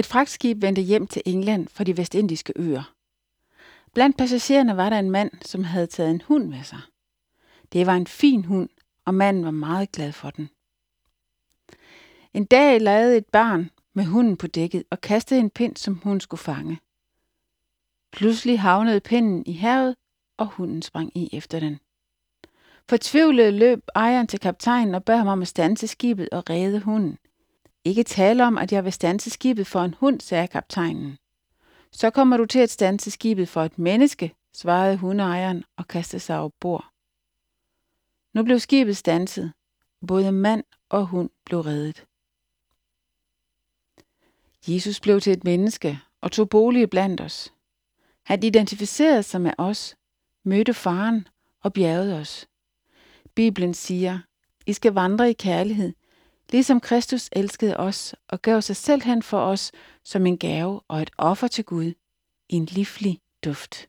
Et fragtskib vendte hjem til England fra de vestindiske øer. Blandt passagererne var der en mand, som havde taget en hund med sig. Det var en fin hund, og manden var meget glad for den. En dag legede et barn med hunden på dækket og kastede en pind, som hun skulle fange. Pludselig havnede pinden i havet, og hunden sprang i efter den. Fortvivlet løb ejeren til kaptajnen og bad ham om at stanse skibet og redde hunden. Ikke tale om, at jeg vil stanse skibet for en hund, sagde kaptajnen. Så kommer du til at stanse skibet for et menneske, svarede hundeejeren og kastede sig over bord. Nu blev skibet stanset. Både mand og hund blev reddet. Jesus blev til et menneske og tog bolig blandt os. Han identificerede sig med os, mødte faren og bjergede os. Bibelen siger, I skal vandre i kærlighed, ligesom Kristus elskede os og gav sig selv hen for os som en gave og et offer til Gud, en livlig duft.